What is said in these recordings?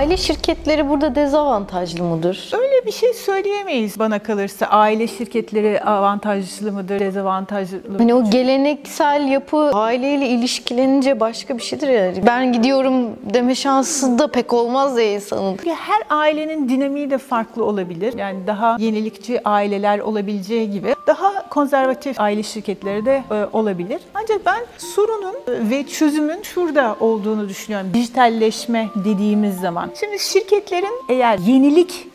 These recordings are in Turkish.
Aile şirketleri burada dezavantajlı mıdır? Öyle bir şey söyleyemeyiz bana kalırsa. Aile şirketleri avantajlı mıdır, dezavantajlı mıdır? Hani o geleneksel yapı aileyle ilişkilenince başka bir şeydir ya. Ben gidiyorum deme şansı da pek olmaz ya insanın. Her ailenin dinamiği de farklı olabilir. Yani daha yenilikçi aileler olabileceği gibi daha konservatif aile şirketleri de e, olabilir. Ancak ben sorunun e, ve çözümün şurada olduğunu düşünüyorum. Dijitalleşme dediğimiz zaman. Şimdi şirketlerin eğer yenilik,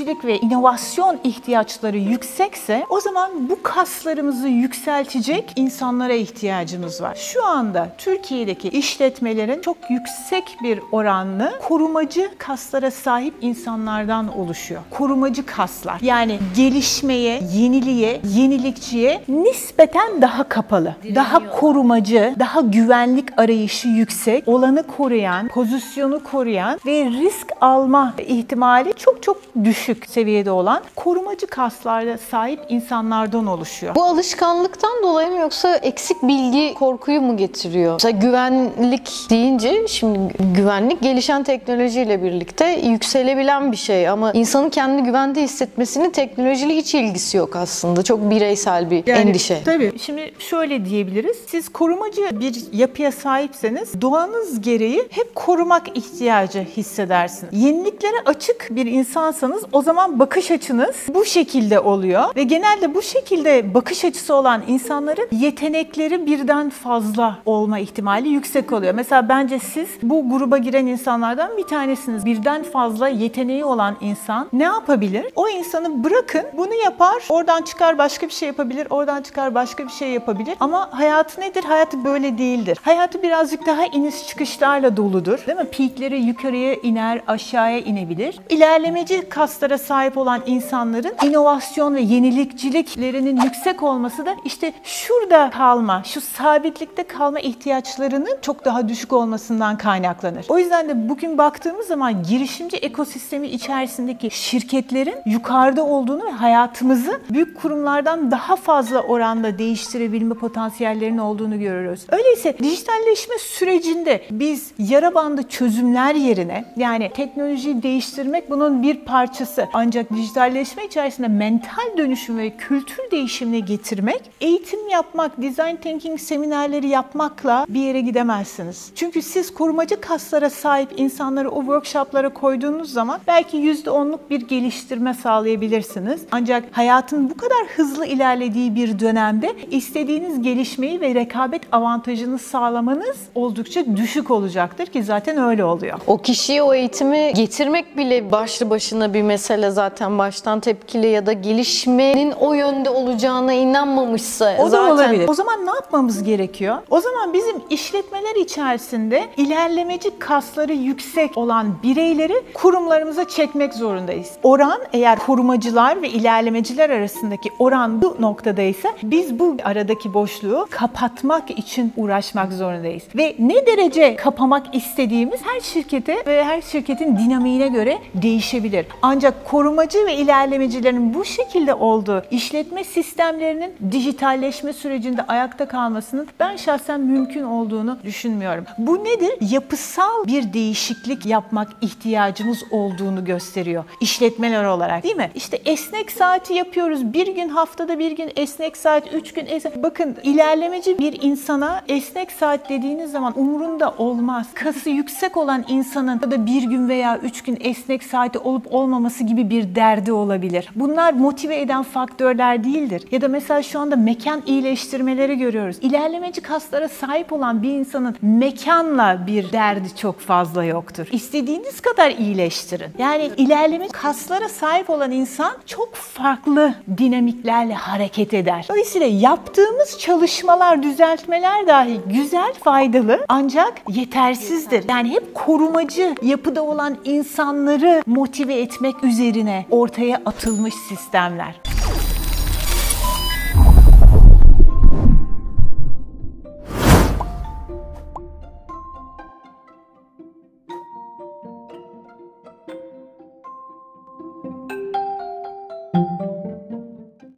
yenilikçilik ve inovasyon ihtiyaçları yüksekse o zaman bu kaslarımızı yükseltecek insanlara ihtiyacımız var. Şu anda Türkiye'deki işletmelerin çok yüksek bir oranlı korumacı kaslara sahip insanlardan oluşuyor. Korumacı kaslar. Yani gelişmeye, yeniliğe, yenilikçiye nispeten daha kapalı. Daha korumacı, daha güvenlik arayışı yüksek, olanı koruyan, pozisyonu koruyan ve risk alma ihtimali çok çok düşük seviyede olan korumacı kaslara sahip insanlardan oluşuyor. Bu alışkanlıktan dolayı mı yoksa eksik bilgi korkuyu mu getiriyor? Mesela güvenlik deyince şimdi güvenlik gelişen teknolojiyle birlikte yükselebilen bir şey ama insanın kendini güvende hissetmesinin teknolojiyle hiç ilgisi yok aslında. Çok bireysel bir Yani endişe. Tabii. Şimdi şöyle diyebiliriz. Siz korumacı bir yapıya sahipseniz doğanız gereği hep korumak ihtiyacı hissedersiniz. Yeniliklere açık bir insansanız o zaman bakış açınız bu şekilde oluyor ve genelde bu şekilde bakış açısı olan insanların yetenekleri birden fazla olma ihtimali yüksek oluyor. Mesela bence siz bu gruba giren insanlardan bir tanesiniz. Birden fazla yeteneği olan insan ne yapabilir? O insanı bırakın bunu yapar, oradan çıkar başka bir şey yapabilir, oradan çıkar başka bir şey yapabilir. Ama hayatı nedir? Hayatı böyle değildir. Hayatı birazcık daha iniş çıkışlarla doludur. Değil mi? Peakleri yukarıya iner, aşağıya inebilir. İlerlemeci kaslara sahip olan insanların inovasyon ve yenilikçiliklerinin yüksek olması da işte şurada kalma, şu sabitlikte kalma ihtiyaçlarının çok daha düşük olmasından kaynaklanır. O yüzden de bugün baktığımız zaman girişimci ekosistemi içerisindeki şirketlerin yukarıda olduğunu ve hayatımızı büyük kurumlardan daha fazla oranda değiştirebilme potansiyellerinin olduğunu görüyoruz. Öyleyse dijitalleşme sürecinde biz yara bandı çözümler yerine yani teknolojiyi değiştirmek bunun bir parçası. Ancak dijitalleşme içerisinde mental dönüşüm ve kültür değişimini getirmek, eğitim yapmak, design thinking seminerleri yapmakla bir yere gidemezsiniz. Çünkü siz korumacı kaslara sahip insanları o workshoplara koyduğunuz zaman belki %10'luk bir geliştirme sağlayabilirsiniz. Ancak hayatın bu kadar hızlı ilerlediği bir dönemde istediğiniz gelişmeyi ve rekabet avantajını sağlamanız oldukça düşük olacaktır ki zaten öyle oluyor. O kişiye o eğitimi getirmek bile başlı başına bir mesele zaten baştan tepkili ya da gelişmenin o yönde olacağına inanmamışsa O da zaten olabilir. O zaman ne yapmamız gerekiyor? O zaman bizim işletmeler içerisinde ilerlemeci kasları yüksek olan bireyleri kurumlarımıza çekmek zorundayız. Oran eğer korumacılar ve ilerlemeciler arasındaki oran bu noktadaysa biz bu aradaki boşluğu kapatmak için uğraşmak zorundayız. Ve ne derece kapamak istediğimiz her şirkete ve her şirketin dinamiğine göre değişebilir. Ancak korumacı ve ilerlemecilerin bu şekilde olduğu işletme sistemlerinin dijitalleşme sürecinde ayakta kalmasının ben şahsen mümkün olduğunu düşünmüyorum. Bu nedir? Yapısal bir değişiklik yapmak ihtiyacımız olduğunu gösteriyor işletmeler olarak değil mi? İşte esnek saati yapıyoruz. Bir gün haftada bir gün esnek saat, üç gün esnek. Bakın ilerlemeci bir insana esnek saat dediğiniz zaman umurunda olmaz. Kası yüksek olan insanın da bir gün veya üç gün esnek saati olup olmaması gibi bir derdi olabilir. Bunlar motive eden faktörler değildir. Ya da mesela şu anda mekan iyileştirmeleri görüyoruz. İlerlemeci kaslara sahip olan bir insanın mekanla bir derdi çok fazla yoktur. İstediğiniz kadar iyileştirin. Yani ilerleme kaslara sahip olan insan çok farklı dinamiklerle hareket eder. Dolayısıyla yaptığımız çalışmalar, düzeltmeler dahi güzel, faydalı ancak yetersizdir. Yani hep korumacı yapıda olan insanları motive etmek üzerine ortaya atılmış sistemler.